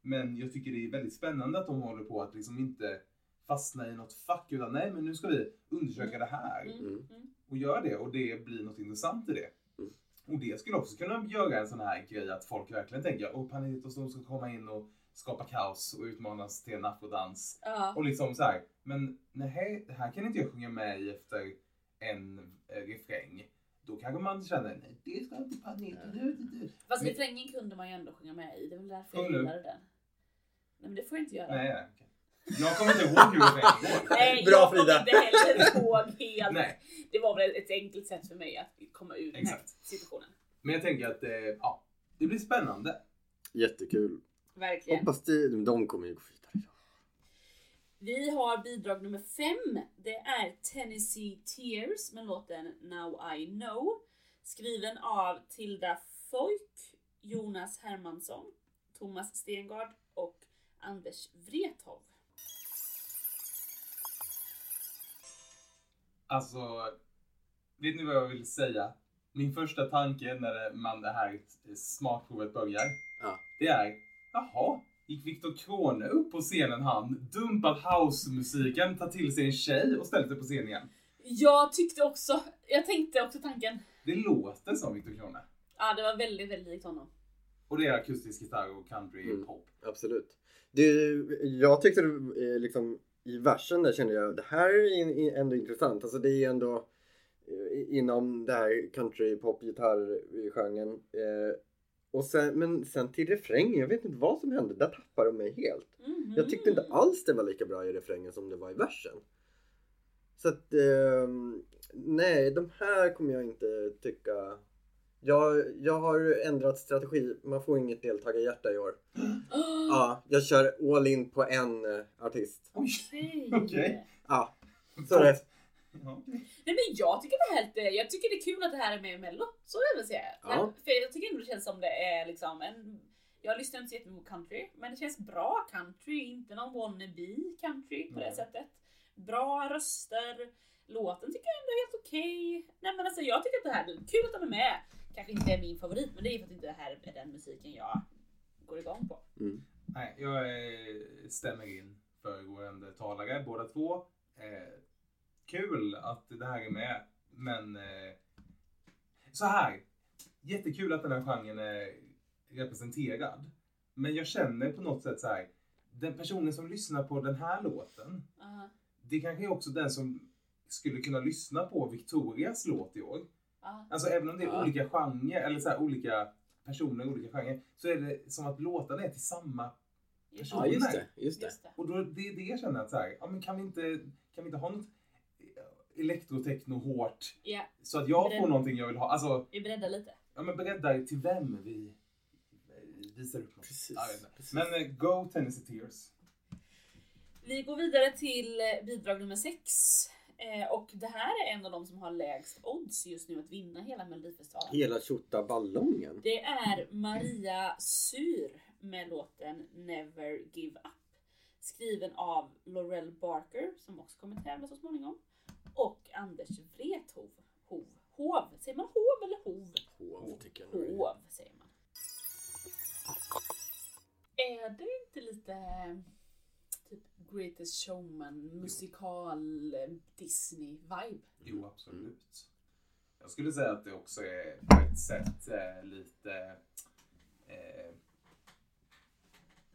Men jag tycker det är väldigt spännande att de håller på att liksom inte fastna i något fack utan nej men nu ska vi undersöka det här Mm. Mm. Och gör det och det blir något intressant i det. Mm. Och det skulle också kunna göra en sån här grej att folk verkligen tänker åh Panitos de ska komma in och skapa kaos och utmanas till en afrodans. Ja. Och liksom så här, men nej, det här kan inte jag sjunga med i efter en eh, refräng. Då kanske man känner, nej det ska inte Panitos, du. Fast refrängen kunde man ju ändå sjunga med i. Det är väl därför jag gillade den. Nej men det får jag inte göra. Nej, okej. Jag kommer inte ihåg hur går. Nej, Bra, jag kommer Frida. inte heller ihåg helt. Nej. Det var väl ett enkelt sätt för mig att komma ur den här Exakt. situationen. Men jag tänker att, eh, ja, det blir spännande. Jättekul. Verkligen. Hoppas de, de kommer ju gå vidare. Vi har bidrag nummer fem. Det är Tennessee Tears med låten Now I Know. Skriven av Tilda Foyk, Jonas Hermansson, Thomas Stengard och Anders Wrethov. Alltså, vet ni vad jag vill säga? Min första tanke när man det här smakprovet börjar, Ja. det är jaha, gick Viktor Krone upp på scenen han, dumpat housemusiken, tagit till sig en tjej och ställt sig på scen igen? Jag tyckte också, jag tänkte också tanken, Det låter som Viktor Krone. ja det var väldigt, väldigt likt honom. Och det är akustisk gitarr och country Mm. pop. Absolut. Det, jag tyckte det, eh, liksom i versen där kände jag det här är ändå intressant. Alltså det är ändå eh, inom det här country pop gitarrgenren. Eh, och sen, men sen till refrängen, jag vet inte vad som hände. Där tappade de mig helt. Mhm. Jag tyckte inte alls det var lika bra i refrängen som det var i versen. Så att ehm, nej, de här kommer jag inte tycka. Jag, jag har ändrat strategi. Man får inget deltagarhjärta i år. Ja, jag kör all in på en eh, artist. Okej. Okej. Ja, så är det. Ja. Nej men jag tycker det är helt, jag tycker det är kul att det här är med i mello. Så vill jag väl säga. Ja. Men, för jag tycker ändå det känns som det är liksom en, jag lyssnar inte så jättemycket på country, men det känns bra country, inte någon wannabe country på det Nej. sättet. Bra röster, låten tycker jag ändå är helt okej. Nej men alltså jag tycker att det här är kul att de är med. Kanske inte är min favorit, men det är för att inte det här är den musiken jag går igång på. Mm. Nej, jag stämmer in föregående talare, båda två. Eh, kul att det här är med, men eh, så här. Jättekul att den här genren är representerad. Men jag känner på något sätt så här. Den personen som lyssnar på den här låten, Aha, det kanske är också den som skulle kunna lyssna på Victorias låt i år. Alltså även om det är Ja. olika genrer, eller så här, olika personer, olika genrer, så är det som att låtarna är till samma Ja, just det. Just det. Just det. Och då, det är det jag känner att så här, ja, men kan, vi inte, kan vi inte ha något elektrotechno hårt Ja, så att jag Bredd. får någonting jag vill ha. Alltså, vi breddar lite. ja men beredda till vem vi vi visar upp något. Precis, Ja, precis. Men eh, go Tennessee Tears. Vi går vidare till eh, bidrag nummer sex. Eh, och det här är en av de som har lägst odds just nu att vinna hela Melodifestivalen. Hela tjottaballongen. Det är Maria Sur med låten Never Give Up. Skriven av Laurel Barker som också kommer tävla så småningom. Och Anders Wrethov. Hov. Hov. Säger man hov eller hov? Hov tycker jag. Hov säger man. Är det inte lite typ Greatest Showman, musikal, eh, Disney-vibe? Jo, absolut. Jag skulle säga att det också är på ett sätt eh, lite eh,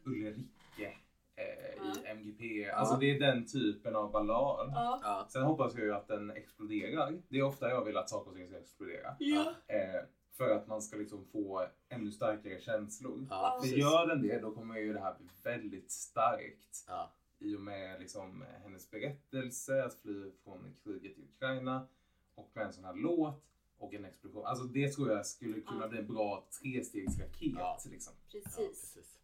Ulrike eh, Ja. i MGP. Alltså det är den typen av ballad. Ja. Ja. Sen hoppas jag ju att den exploderar. Det är ofta jag vill att saker och ting ska explodera. Ja. Eh, för att man ska liksom få ännu starkare känslor. Ja, För precis. gör den det, då kommer ju det här bli väldigt starkt. Ja. I och med liksom hennes berättelse, att fly från kriget i Ukraina och med en sån här låt och en explosion. Alltså det tror jag skulle kunna Ja. bli en bra trestegsraket. Ja. Liksom. Ja, Precis. precis.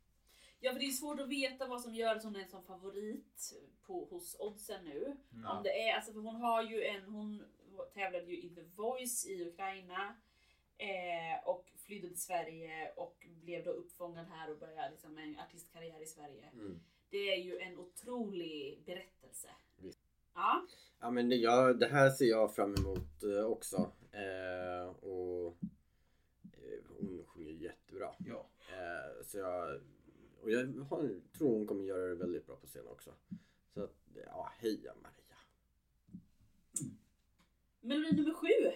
Ja, för det är svårt att veta vad som gör att hon är en sån favorit på, hos oddsen nu. Ja. Om det är, alltså för hon har ju en, hon tävlade ju i The Voice i Ukraina. Eh, och flydde till Sverige och blev då uppfångad här och började liksom en artistkarriär i Sverige. Mm. Det är ju en otrolig berättelse. Visst. Ja, Ja men det, ja, det här ser jag fram emot eh, också. Eh, och eh, hon sjunger jättebra. Ja. Eh, så jag, och jag har, tror hon kommer göra det väldigt bra på scen också. Så att, ja, heja Maria. Melodi nummer sju.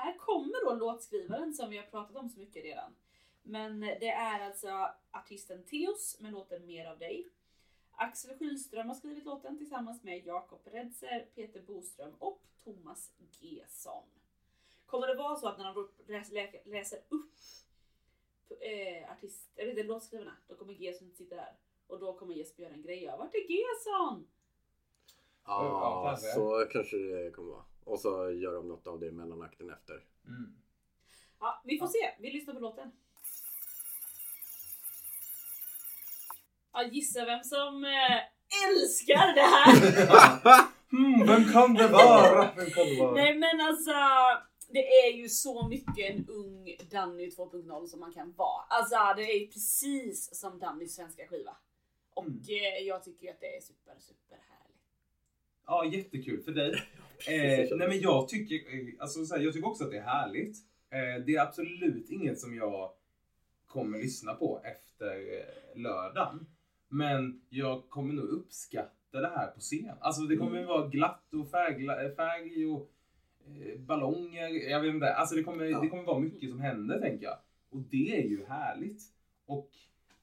Här kommer då låtskrivaren som vi har pratat om så mycket redan. Men det är alltså artisten Theos med låten Mer av dig. Axel Schylström har skrivit låten tillsammans med Jakob Redser, Peter Boström och Thomas Gesson. Kommer det vara så att när de läs- lä- läser upp eh, artist, eller det, låtskrivarna, då kommer Gesson inte sitta där. Och då kommer Jesper göra en grej av vart är Gesson? Ja, så kanske det kommer vara. Och så gör de något av det i mellanakten efter. Mm. Ja, vi får se. Vi lyssnar på låten. Ja, gissa vem som eh, älskar det här! hmm, vem kan det vara? Vem kan det vara? Nej men alltså, det är ju så mycket en ung Danny 2.0 som man kan vara. Alltså det är precis som Dannys svenska skiva. Och Mm. eh, jag tycker ju att det är super, super härligt. Ja, jättekul för dig. Eh, nej men jag tycker, eh, alltså, så här, jag tycker också att det är härligt. Eh, det är absolut inget som jag kommer lyssna på efter eh, lördagen. Men jag kommer nog uppskatta det här på scen. Alltså det kommer vara glatt och färgla, eh, färg och eh, ballonger. Jag vet inte. Alltså det kommer, Ja. det kommer vara mycket som händer tänker jag. Och det är ju härligt. Och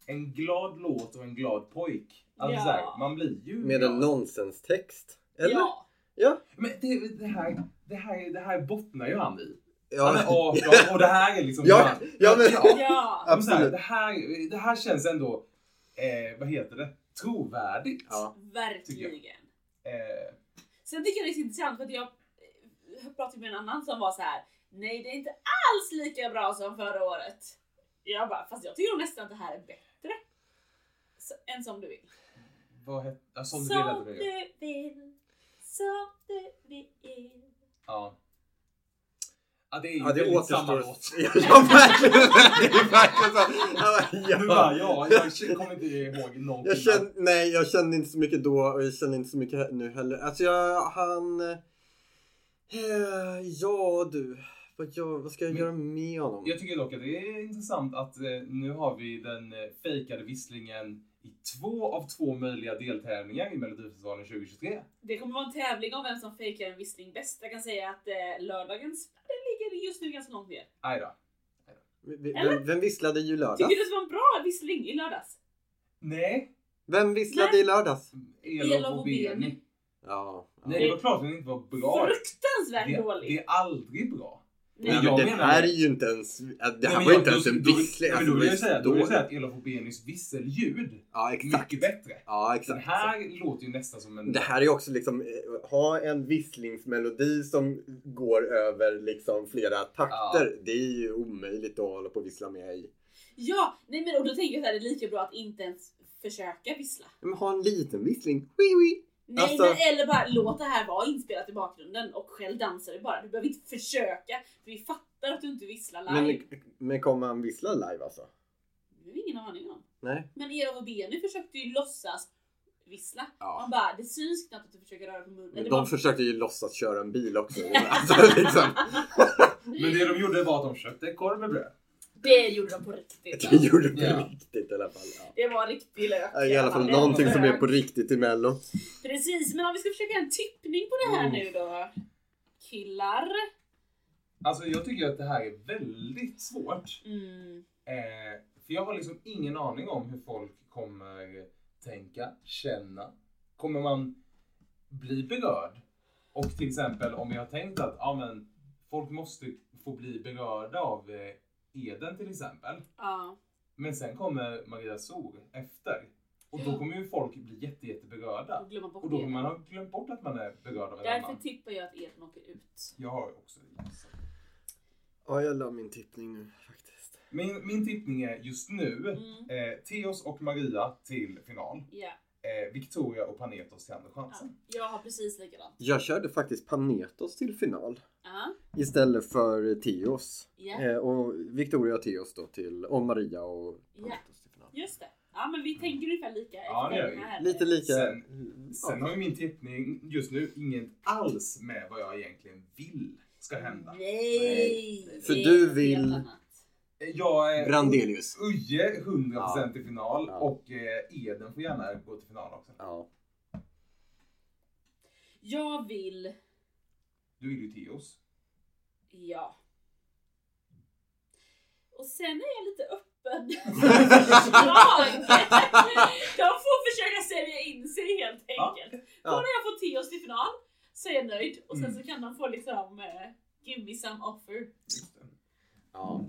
en glad låt och en glad pojk. Alltså Ja. så här, man blir ju Med glad. en nonsenstext. Eller? Ja. Ja. Men det, det, här, det, här, det här bottnar ju han i. Ja, Han är 18 och det här är liksom... Ja, han- ja, men- Ja. men så här, Absolut. det, här, det här känns ändå, eh, vad heter det, trovärdigt. Ja. Verkligen. Eh, Sen tycker jag det är så intressant för att jag pratade med en annan som var så här. Nej det är inte alls lika bra som förra året. Jag bara, fast jag tycker nog nästan att det här är bättre. Så, än som du vill. vad heter, som du som vill är. du vill. Som du vill. Ja. Ja, det är ju Ja, det väldigt samma låt. Ja, verkligen. Det är verkligen så. Ja, Du ja. bara, ja, jag kommer inte ihåg någonting. Jag kände, nej, jag kände inte så mycket då och jag känner inte så mycket nu heller. Alltså jag, han... Eh, ja du. Vad, gör, vad ska jag Men- göra med honom? Jag tycker dock att det är intressant att eh, nu har vi den eh, fejkade visslingen i två av två möjliga deltävlingar i Melodifestivalen 2023. Det kommer vara en tävling om vem som fejkar en vissling bäst. Jag kan säga att eh, lördagens, den ligger just nu ganska långt ner. Aj då. Vem, vem visslade i lördags? Tycker du att det var en bra vissling i lördags? Nej. Vem visslade Nej. i lördags? Elof och Beni. Beni. Ja. ja. Nej, det var klart att den inte var bra. Fruktansvärt Det, dålig. det är aldrig bra. Nej, Men jag det menar här är ju inte ens, det här var ju inte ens då- en då- vissling. nej, Alltså, men Då vill det jag säga, då vill jag säga att Elofobenius visselljud, Ja, exakt. mycket bättre. Ja, Den exakt. här låter ju nästan som en... Det här är också liksom, eh, ha en visslingsmelodi som går över liksom flera takter. Det är ju omöjligt att hålla på och vissla med i. Ja, nej men och då tänker jag här, det är lika bra att inte ens försöka vissla. Men ha en liten vissling. Wee wee. Nej Alltså- men eller bara låt det här vara inspelat i bakgrunden och själv dansar det bara. Du behöver inte försöka för vi fattar att du inte visslar live. Men, men kommer han vissla live alltså? Det har vi ingen aning om. Nej. Men Eva och Benny försökte ju låtsas vissla. Ja. Man bara, det syns knappt att du försöker röra på munnen. Men de var- försökte ju låtsas köra en bil också. alltså, liksom. Men det de gjorde var att de köpte korv med bröd. Det gjorde de på riktigt. Det gjorde på Ja. riktigt i alla fall. Ja. Det var riktig lök. I alla fall någonting som är på riktigt i mello. Precis, men om vi ska försöka göra en tippning på det här Mm. nu då. Killar. Alltså jag tycker att det här är väldigt svårt. Mm. Eh, för jag har liksom ingen aning om hur folk kommer tänka, känna. Kommer man bli berörd? Och till exempel om jag har tänkt att ja, men, folk måste få bli berörda av eh, Eden till exempel. Ja. Men sen kommer Maria Sol efter. Och då kommer ju folk bli jätte, jätte berörda. Och glömma bort Och då det. kommer man ha glömt bort att man är berörd av en Därför annan. tippar jag att Eden åker ut. Jag har också gissat. Ja, jag la min tippning nu faktiskt. Min, min tippning är just nu Mm. eh, Theos och Maria till final. Ja. Eh, Victoria och Panetos till andra chansen. Jag har precis likadant. Jag körde faktiskt Panetos till final Ja. istället för Theos. Ja. Eh, och Victoria och Theos då till, och Maria och Ja. Panetos till final. Just det. Ja men vi tänker ungefär lika Ja, det efter gör vi. här. Lite lika. Sen- Sen har ju min tippning just nu inget alls med vad jag egentligen vill ska hända. Nej! För det är du vill-. Eh, Jag är Brandelius. Uje 100% i final Ja. och eh, Eden får gärna gå till final också. Ja. Jag vill... Du vill ju Theos. Ja. Och sen är jag lite öppen för förslag. De får försöka sälja in sig helt Ja. enkelt. Ja. Kommer jag få Theos till final så är jag nöjd och sen Mm. så kan de få liksom eh, give me some offer. Ja.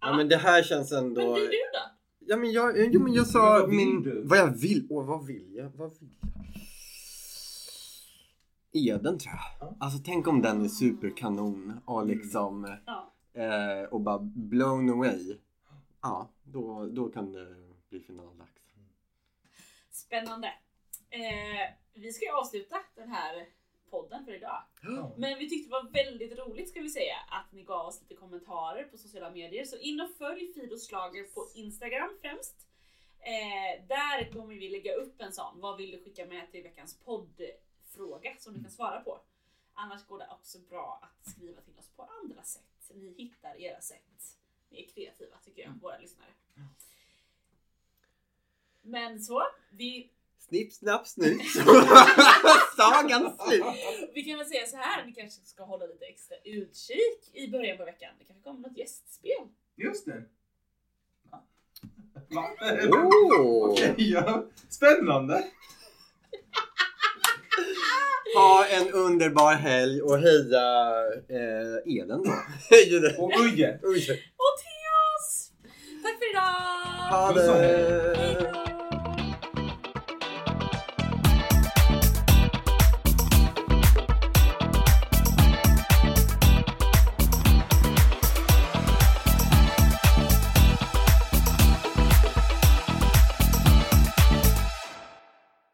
Ja men det här känns ändå... Men du, du då? Ja men jag, jo, men jag sa Men vad min... du? Vad jag vill? Åh vad vill jag? Vad vill jag? Eden tror jag. Ja. Alltså tänk om den är superkanon och Mm. liksom Ja. eh, och bara blown away. Ja, då, då kan det bli finaldags. Spännande. Eh, vi ska ju avsluta den här podden för idag. Men vi tyckte det var väldigt roligt ska vi säga att ni gav oss lite kommentarer på sociala medier. Så in och följ Fidos Schlager på Instagram främst. Eh, där kommer vi lägga upp en sån. Vad vill du skicka med till veckans poddfråga som du kan svara på. Annars går det också bra att skriva till oss på andra sätt. Ni hittar era sätt. Ni är kreativa tycker jag, våra lyssnare. Men så, vi Snipp, snapp, snipp. Sagan slut. Vi kan väl säga så här, ni kanske ska hålla lite extra utkik i början på veckan. Det kanske kommer något gästspel. Just det. Va? Va? Oh. Okej, ja. Spännande. Ha en underbar helg och heja eh, Eden då. Hej det. Och Uje. Och Theos! Tack för idag! Ha det.